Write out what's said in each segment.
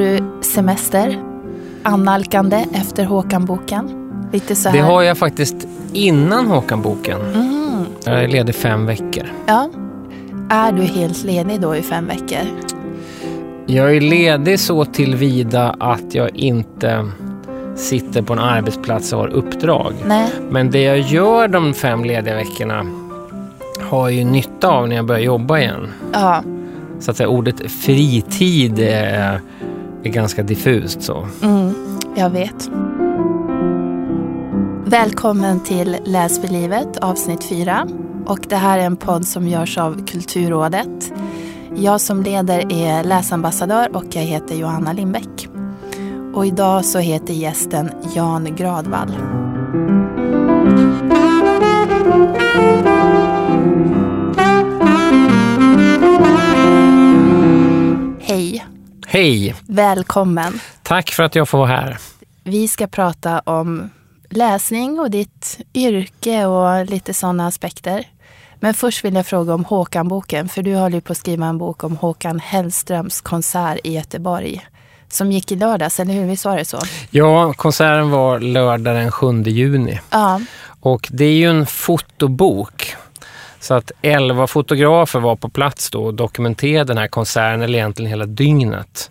Du semester? Annalkande efter Håkan-boken? Lite så här. Det har jag faktiskt innan Håkan-boken. Mhm. Jag är ledig fem veckor. Ja. Är du helt ledig då i fem veckor? Jag är ledig så tillvida att jag inte sitter på en arbetsplats och har uppdrag. Nej. Men det jag gör de fem lediga veckorna har jag ju nytta av när jag börjar jobba igen. Ja. Så att säga, ordet fritid är, är ganska diffust så. Mm, jag vet. Välkommen till Läs för livet avsnitt 4. Och det här är en podd som görs av Kulturrådet. Jag som leder är läsambassadör och jag heter Johanna Lindbäck. Och idag så heter gästen Jan Gradvall. Hej, Hej! Välkommen. Tack för att jag får vara här. Vi ska prata om läsning och ditt yrke och lite sådana aspekter. Men först vill jag fråga om Håkan-boken, för du håller ju på att skriva en bok om Håkan Hellströms konsert i Göteborg. Som gick i lördags, eller hur? Visst var det så? Ja, konserten var lördag den 7 juni. Ja. Och det är ju en fotobok. Så att elva fotografer var på plats då och dokumenterade den här konserten, eller egentligen hela dygnet.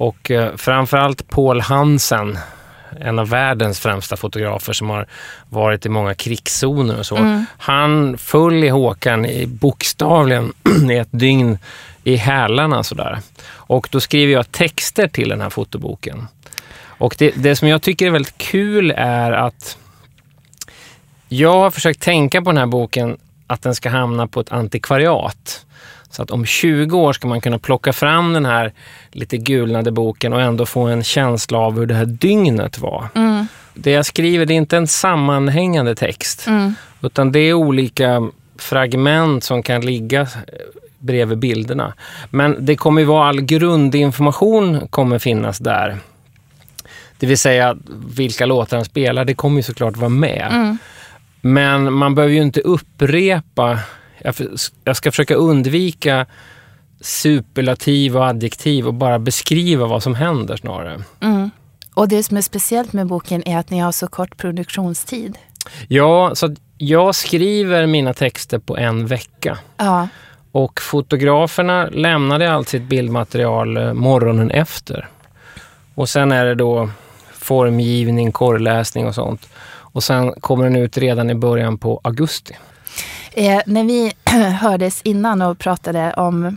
Och eh, framförallt Paul Hansen, en av världens främsta fotografer som har varit i många krigszoner och så. Han föll i Håkan i bokstavligen i ett dygn i hälarna sådär. Och då skriver jag texter till den här fotoboken. Och det, det som jag tycker är väldigt kul är att jag har försökt tänka på den här boken att den ska hamna på ett antikvariat. Så att om 20 år ska man kunna plocka fram den här lite gulnade boken och ändå få en känsla av hur det här dygnet var. Mm. Det jag skriver det är inte en sammanhängande text Mm. utan det är olika fragment som kan ligga bredvid bilderna. Men det kommer ju vara all grundinformation kommer finnas där. Det vill säga vilka låtar han spelar, det kommer ju såklart vara med. Mm. Men man behöver ju inte upprepa. Jag, för- jag ska försöka undvika superlativ och adjektiv och bara beskriva vad som händer snarare. Mm. Och det som är speciellt med boken är att ni har så kort produktionstid. Ja, så jag skriver mina texter på en vecka. Ja. Och fotograferna lämnade allt sitt bildmaterial eh, morgonen efter. Och sen är det då formgivning, korrläsning och sånt. Och sen kommer den ut redan i början på augusti. Eh, när vi hördes innan och pratade om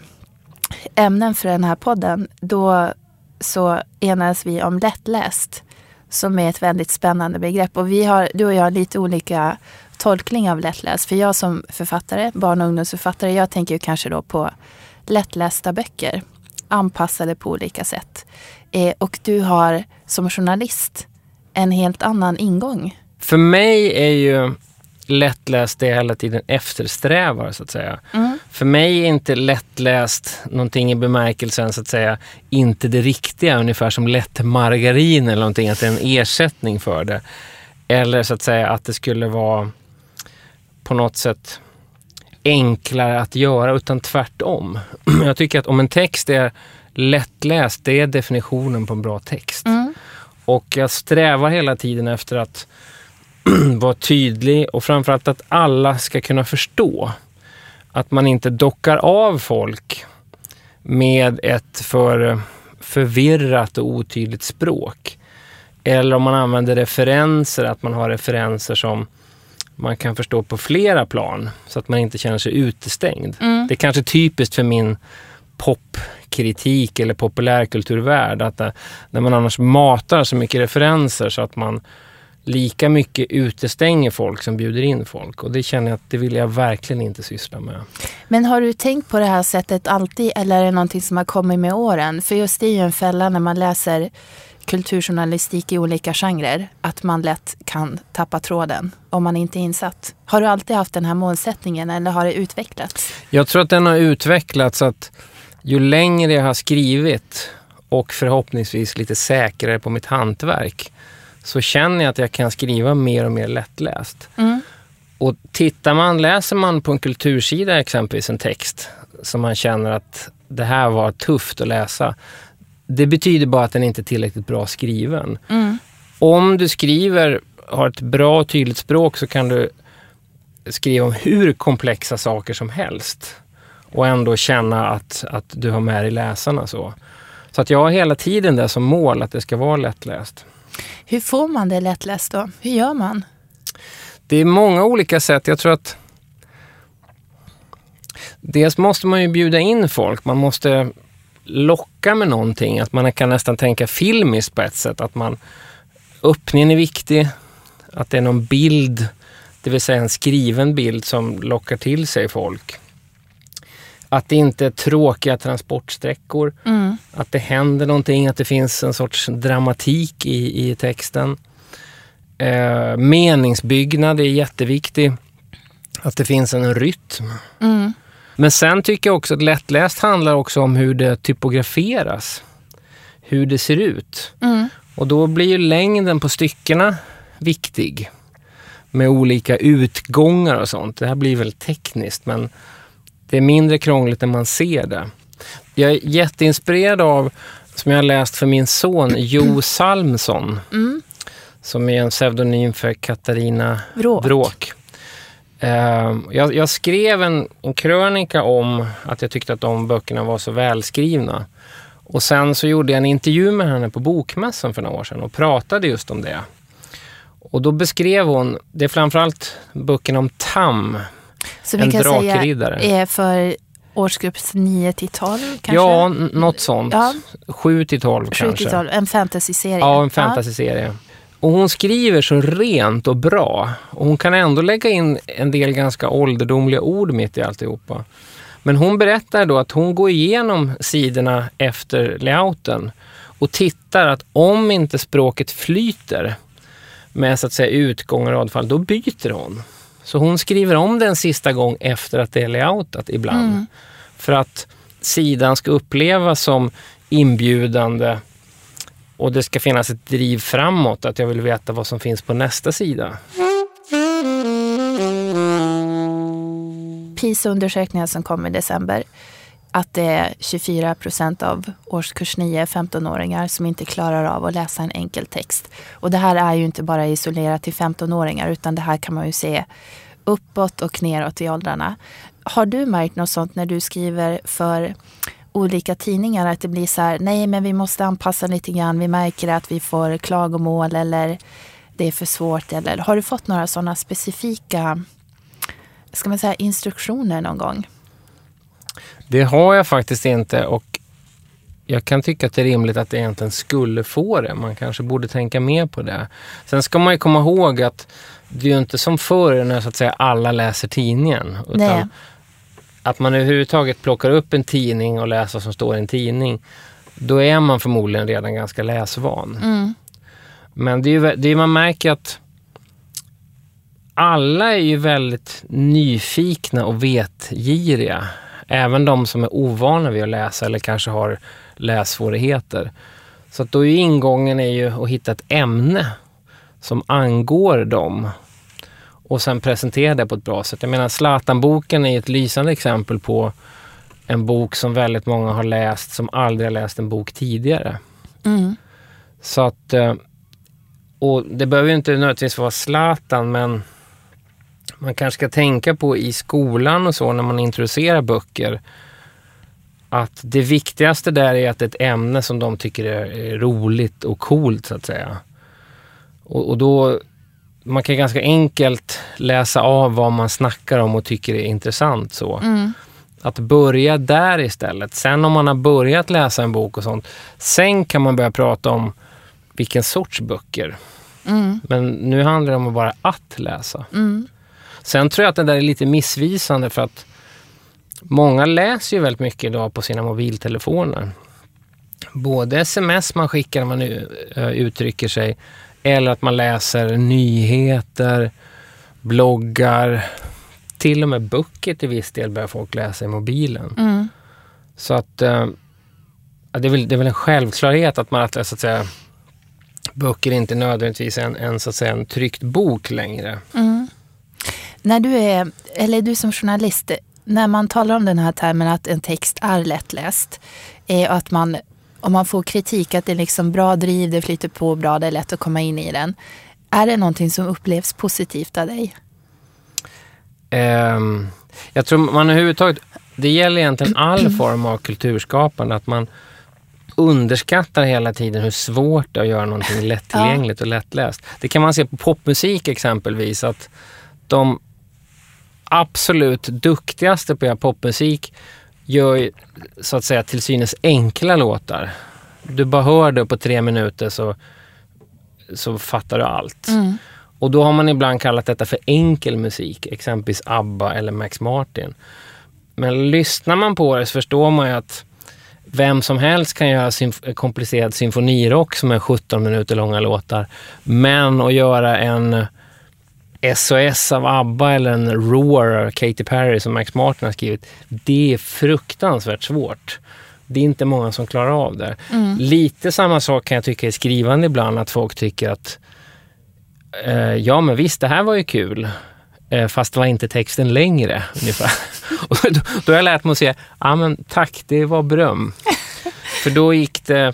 ämnen för den här podden, då så enades vi om lättläst, som är ett väldigt spännande begrepp. Och vi har, du och jag har lite olika tolkning av lättläst. För jag som författare, barn och ungdomsförfattare, jag tänker ju kanske då på lättlästa böcker, anpassade på olika sätt. Eh, och du har som journalist en helt annan ingång. För mig är ju lättläst det jag hela tiden eftersträvar så att säga. Mm. För mig är inte lättläst någonting i bemärkelsen så att säga inte det riktiga, ungefär som lätt margarin eller någonting, att det är en ersättning för det. Eller så att säga att det skulle vara på något sätt enklare att göra, utan tvärtom. Jag tycker att om en text är lättläst, det är definitionen på en bra text. Mm. Och jag strävar hela tiden efter att vara tydlig och framförallt att alla ska kunna förstå. Att man inte dockar av folk med ett för förvirrat och otydligt språk. Eller om man använder referenser, att man har referenser som man kan förstå på flera plan så att man inte känner sig utestängd. Mm. Det är kanske typiskt för min popkritik eller populärkulturvärld att eh, när man annars matar så mycket referenser så att man lika mycket utestänger folk som bjuder in folk. Och det känner jag att det vill jag verkligen inte syssla med. Men har du tänkt på det här sättet alltid eller är det någonting som har kommit med åren? För just det är ju en fälla när man läser kulturjournalistik i olika genrer. Att man lätt kan tappa tråden om man inte är insatt. Har du alltid haft den här målsättningen eller har det utvecklats? Jag tror att den har utvecklats att ju längre jag har skrivit och förhoppningsvis lite säkrare på mitt hantverk så känner jag att jag kan skriva mer och mer lättläst. Mm. Och tittar man, läser man på en kultursida exempelvis en text som man känner att det här var tufft att läsa. Det betyder bara att den inte är tillräckligt bra skriven. Mm. Om du skriver, har ett bra och tydligt språk så kan du skriva om hur komplexa saker som helst och ändå känna att, att du har med dig läsarna. Så. så att jag har hela tiden det som mål att det ska vara lättläst. Hur får man det lättläst då? Hur gör man? Det är många olika sätt. Jag tror att dels måste man ju bjuda in folk. Man måste locka med någonting. Att man kan nästan tänka filmiskt på ett sätt. Att man, öppningen är viktig. Att det är någon bild, det vill säga en skriven bild som lockar till sig folk. Att det inte är tråkiga transportsträckor. Mm. Att det händer någonting, att det finns en sorts dramatik i, i texten. Eh, meningsbyggnad är jätteviktig. Att det finns en rytm. Mm. Men sen tycker jag också att lättläst handlar också om hur det typograferas. Hur det ser ut. Mm. Och då blir ju längden på styckena viktig. Med olika utgångar och sånt. Det här blir väl tekniskt men det är mindre krångligt när man ser det. Jag är jätteinspirerad av, som jag har läst för min son, Jo Salmsson. Mm. Som är en pseudonym för Katarina Vråk. Vråk. Eh, jag, jag skrev en, en krönika om att jag tyckte att de böckerna var så välskrivna. Och sen så gjorde jag en intervju med henne på Bokmässan för några år sedan och pratade just om det. Och då beskrev hon, det är framförallt böckerna om Tam, Så vi en kan säga drakriddare. är för årsgrupp 9 till 12 kanske? Ja, något sånt. Ja. 7 till 12 7 kanske. till 12, en fantasyserie. Ja, en fantasyserie. Och hon skriver så rent och bra. Och hon kan ändå lägga in en del ganska ålderdomliga ord mitt i alltihopa. Men hon berättar då att hon går igenom sidorna efter layouten och tittar att om inte språket flyter med så att säga utgång och radfall, då byter hon. Så hon skriver om den sista gång efter att det är layoutat ibland. Mm. För att sidan ska upplevas som inbjudande och det ska finnas ett driv framåt, att jag vill veta vad som finns på nästa sida. PISA-undersökningen som kom i december att det är 24 procent av årskurs 9 15-åringar som inte klarar av att läsa en enkel text. Och det här är ju inte bara isolerat till 15-åringar utan det här kan man ju se uppåt och neråt i åldrarna. Har du märkt något sånt när du skriver för olika tidningar att det blir så här, nej men vi måste anpassa lite grann, vi märker att vi får klagomål eller det är för svårt eller har du fått några sådana specifika ska man säga, instruktioner någon gång? Det har jag faktiskt inte och jag kan tycka att det är rimligt att det egentligen skulle få det. Man kanske borde tänka mer på det. Sen ska man ju komma ihåg att det är ju inte som förr när så att säga alla läser tidningen. Utan att man överhuvudtaget plockar upp en tidning och läser vad som står i en tidning. Då är man förmodligen redan ganska läsvan. Mm. Men det är ju, det är, man märker att alla är ju väldigt nyfikna och vetgiriga. Även de som är ovana vid att läsa eller kanske har lässvårigheter. Så att då är ingången är ju att hitta ett ämne som angår dem och sen presentera det på ett bra sätt. Jag menar Zlatan-boken är ett lysande exempel på en bok som väldigt många har läst som aldrig har läst en bok tidigare. Mm. Så att, eh, och det behöver ju inte nödvändigtvis vara Zlatan men man kanske ska tänka på i skolan och så när man introducerar böcker att det viktigaste där är att det är ett ämne som de tycker är roligt och coolt så att säga. Och, och då, man kan ganska enkelt läsa av vad man snackar om och tycker är intressant så. Mm. Att börja där istället. Sen om man har börjat läsa en bok och sånt, sen kan man börja prata om vilken sorts böcker. Mm. Men nu handlar det om att bara att läsa. Mm. Sen tror jag att det där är lite missvisande för att många läser ju väldigt mycket idag på sina mobiltelefoner. Både sms man skickar när man u- eh, uttrycker sig eller att man läser nyheter, bloggar, till och med böcker till viss del börjar folk läsa i mobilen. Mm. Så att eh, det, är väl, det är väl en självklarhet att man att, så att säga, böcker inte nödvändigtvis är en, en, så att säga, en tryckt bok längre. Mm. När du är, eller du som journalist, när man talar om den här termen att en text är lättläst eh, och att man om man får kritik att det är liksom bra driv, det flyter på bra, det är lätt att komma in i den. Är det någonting som upplevs positivt av dig? Um, jag tror man överhuvudtaget, det gäller egentligen all form av kulturskapande, att man underskattar hela tiden hur svårt det är att göra någonting lättillgängligt och lättläst. Det kan man se på popmusik exempelvis, att de absolut duktigaste på att göra popmusik gör så att säga till synes enkla låtar. Du bara hör det på tre minuter så, så fattar du allt. Mm. Och då har man ibland kallat detta för enkel musik, exempelvis ABBA eller Max Martin. Men lyssnar man på det så förstår man ju att vem som helst kan göra symf komplicerad symfonirock som är 17 minuter långa låtar. Men att göra en SOS av ABBA eller en Roar av Katy Perry som Max Martin har skrivit. Det är fruktansvärt svårt. Det är inte många som klarar av det. Mm. Lite samma sak kan jag tycka i skrivande ibland, att folk tycker att eh, ja men visst, det här var ju kul. Eh, fast var inte texten längre ungefär. Och då, då har jag lärt mig att säga, ja men tack, det var beröm. För då gick det,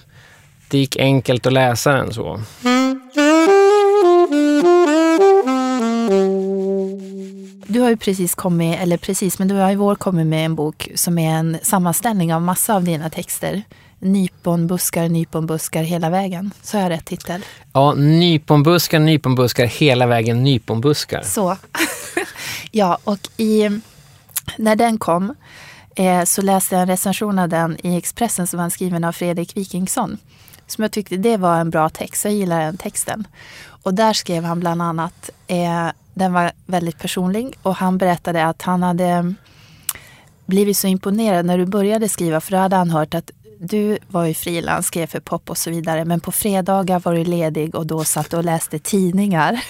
det gick enkelt att läsa den så. Du har ju precis kommit, eller precis, men du har i vår kommit med en bok som är en sammanställning av massa av dina texter. Nyponbuskar, nyponbuskar hela vägen. Så har jag rätt titel? Ja, nyponbuskar, nyponbuskar, hela vägen nyponbuskar. Så. ja, och i, när den kom eh, så läste jag en recension av den i Expressen som var skriven av Fredrik Wikingsson. Som jag tyckte det var en bra text, jag gillar den texten. Och där skrev han bland annat, eh, den var väldigt personlig och han berättade att han hade blivit så imponerad när du började skriva för då hade han hört att du var ju frilans, skrev för pop och så vidare men på fredagar var du ledig och då satt och läste tidningar.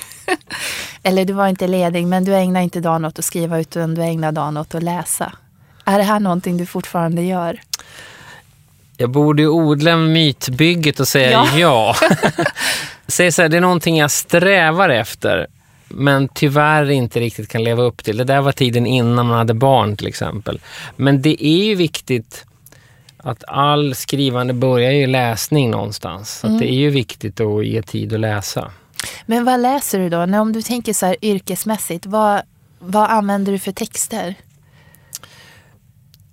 Eller du var inte ledig men du ägnade inte dagen åt att skriva utan du ägnade dagen åt att läsa. Är det här någonting du fortfarande gör? Jag borde odla mytbygget och säga ja. ja. Säg så här, det är någonting jag strävar efter men tyvärr inte riktigt kan leva upp till. Det där var tiden innan man hade barn till exempel. Men det är ju viktigt att all skrivande börjar ju läsning någonstans. Så mm. det är ju viktigt att ge tid att läsa. Men vad läser du då? När om du tänker så här yrkesmässigt, vad, vad använder du för texter?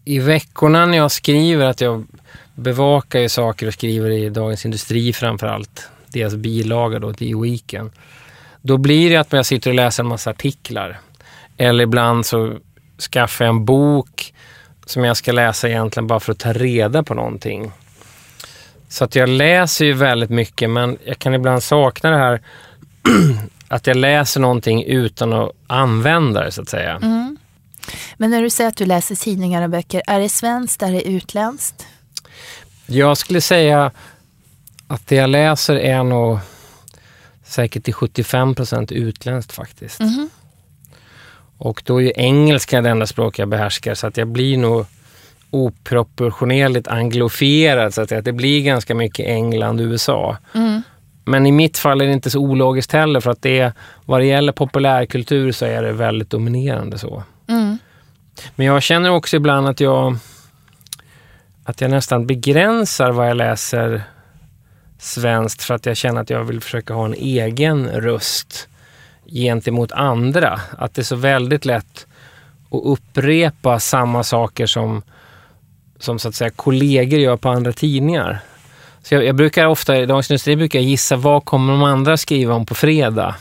I veckorna när jag skriver, att jag bevakar ju saker och skriver i Dagens Industri framför allt. Deras bilaga då till Weekend. Då blir det att jag sitter och läser en massa artiklar. Eller ibland så skaffar jag en bok som jag ska läsa egentligen bara för att ta reda på någonting. Så att jag läser ju väldigt mycket men jag kan ibland sakna det här att jag läser någonting utan att använda det så att säga. Mm. Men när du säger att du läser tidningar och böcker, är det svenskt, är det utländskt? Jag skulle säga att det jag läser är nog säkert till 75 procent utländskt faktiskt. Mm. Och då är ju engelska det enda språk jag behärskar så att jag blir nog oproportionerligt anglofierad så att det blir ganska mycket England och USA. Mm. Men i mitt fall är det inte så ologiskt heller för att det vad det gäller populärkultur så är det väldigt dominerande så. Mm. Men jag känner också ibland att jag att jag nästan begränsar vad jag läser svenskt för att jag känner att jag vill försöka ha en egen röst gentemot andra. Att det är så väldigt lätt att upprepa samma saker som, som så att säga kollegor gör på andra tidningar. Så jag, jag brukar ofta, i Dagens Industri brukar jag gissa vad kommer de andra skriva om på fredag?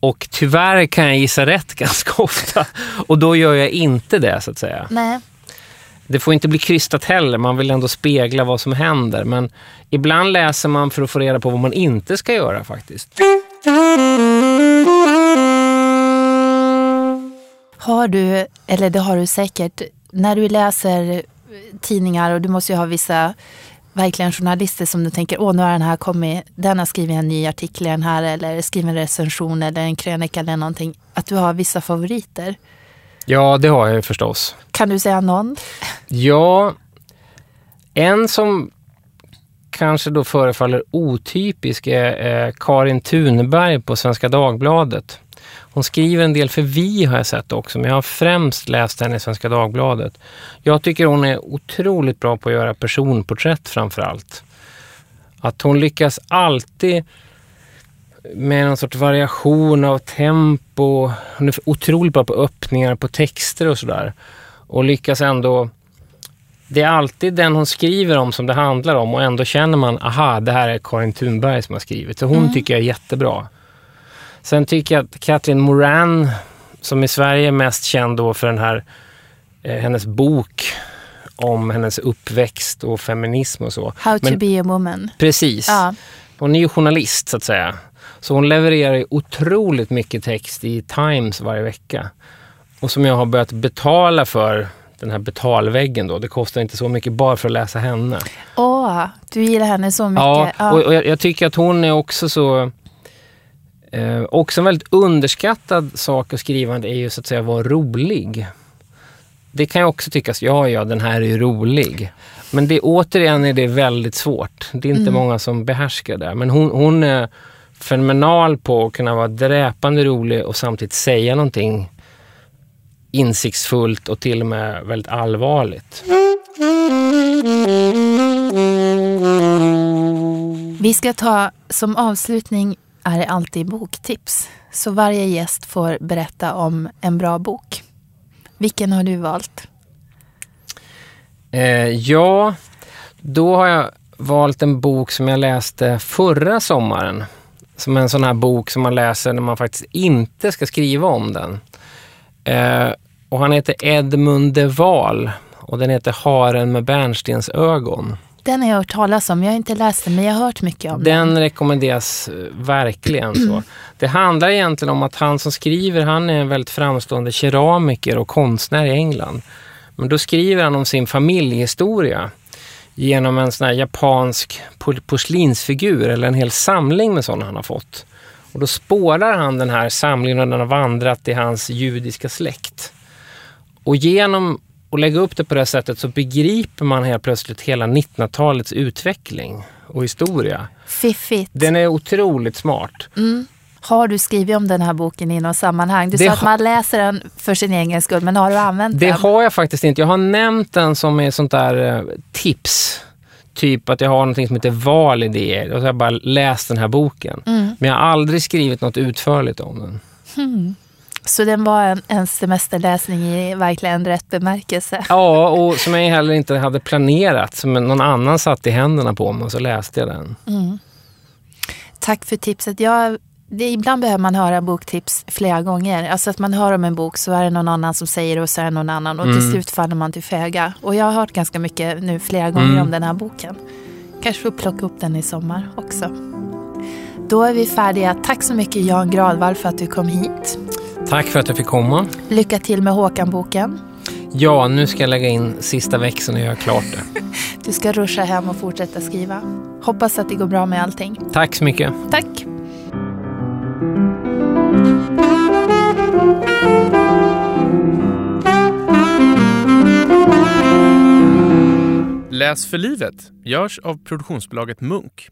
Och tyvärr kan jag gissa rätt ganska ofta. Och då gör jag inte det så att säga. Nej. Det får inte bli krystat heller, man vill ändå spegla vad som händer. Men ibland läser man för att få reda på vad man inte ska göra faktiskt. Har du, eller det har du säkert, när du läser tidningar och du måste ju ha vissa verkligen journalister som du tänker, åh nu har den här kommit, den har skrivit en ny artikel i den här eller skrivit en recension eller en krönika eller någonting. Att du har vissa favoriter. Ja, det har jag förstås. Kan du säga någon? Ja, en som kanske då förefaller otypisk är eh, Karin Thunberg på Svenska Dagbladet. Hon skriver en del för Vi har jag sett också, men jag har främst läst henne i Svenska Dagbladet. Jag tycker hon är otroligt bra på att göra personporträtt framför allt. Att hon lyckas alltid med någon sorts variation av tempo. Hon är otroligt bra på öppningar på texter och sådär. Och lyckas ändå... Det är alltid den hon skriver om som det handlar om och ändå känner man, aha, det här är Karin Thunberg som har skrivit. Så hon mm. tycker jag är jättebra. Sen tycker jag att Kathleen Moran, som i Sverige är mest känd då för den här, eh, hennes bok om hennes uppväxt och feminism och så. How Men, to be a woman. Precis. Ja. Hon är ju journalist så att säga. Så hon levererar otroligt mycket text i Times varje vecka. Och som jag har börjat betala för den här betalväggen då. Det kostar inte så mycket bara för att läsa henne. Åh, du gillar henne så mycket. Ja, ja. och, jag, jag, tycker att hon är också så... Eh, också en väldigt underskattad sak att skrivande är ju så att säga vara rolig. Det kan ju också tyckas, ja ja den här är ju rolig. Men det, återigen är det väldigt svårt. Det är inte mm. många som behärskar det. Men hon, hon är fenomenal på att kunna vara dräpande rolig och samtidigt säga någonting insiktsfullt och till och med väldigt allvarligt. Vi ska ta som avslutning är det alltid boktips. Så varje gäst får berätta om en bra bok. Vilken har du valt? Eh, ja, då har jag valt en bok som jag läste förra sommaren. Som en sån här bok som man läser när man faktiskt inte ska skriva om den. Eh, och han heter Edmund de Waal och den heter Haren med bärnstens ögon. Den har jag hört talas om. Jag har inte läst den, men jag har hört mycket om den. Den rekommenderas eh, verkligen. så. Det handlar egentligen om att han som skriver, han är en väldigt framstående keramiker och konstnär i England. Men då skriver han om sin familjehistoria genom en sån japansk porslinsfigur eller en hel samling med sådana han har fått. Och då spårar han den här samlingen och den har vandrat i hans judiska släkt. Och genom att lägga upp det på det sättet så begriper man helt plötsligt hela 1900-talets utveckling och historia. Fiffigt. Den är otroligt smart. Mm. Har du skrivit om den här boken i något sammanhang? Du det sa att man läser den för sin egen skull, men har du använt det den? Det har jag faktiskt inte. Jag har nämnt den som ett sånt där eh, tips. Typ att jag har någonting som heter validéer och så har jag bara läst den här boken. Mm. Men jag har aldrig skrivit något utförligt om den. Hmm. Så den var en, en semesterläsning i verkligen rätt bemärkelse? Ja, och som jag heller inte hade planerat. Som någon annan satt i händerna på mig och så läste jag den. Mm. Tack för tipset. Jag det, ibland behöver man höra boktips flera gånger. Alltså att man hör om en bok så är det någon annan som säger det och så är det någon annan. Och mm. till slut faller man till föga. Och jag har hört ganska mycket nu flera gånger mm. om den här boken. Kanske får plocka upp den i sommar också. Då är vi färdiga. Tack så mycket Jan Gradvall för att du kom hit. Tack för att jag fick komma. Lycka till med Håkan-boken. Ja, nu ska jag lägga in sista växeln och göra klart det. du ska ruscha hem och fortsätta skriva. Hoppas att det går bra med allting. Tack så mycket. Tack. Läs för livet görs av produktionsbolaget Munk.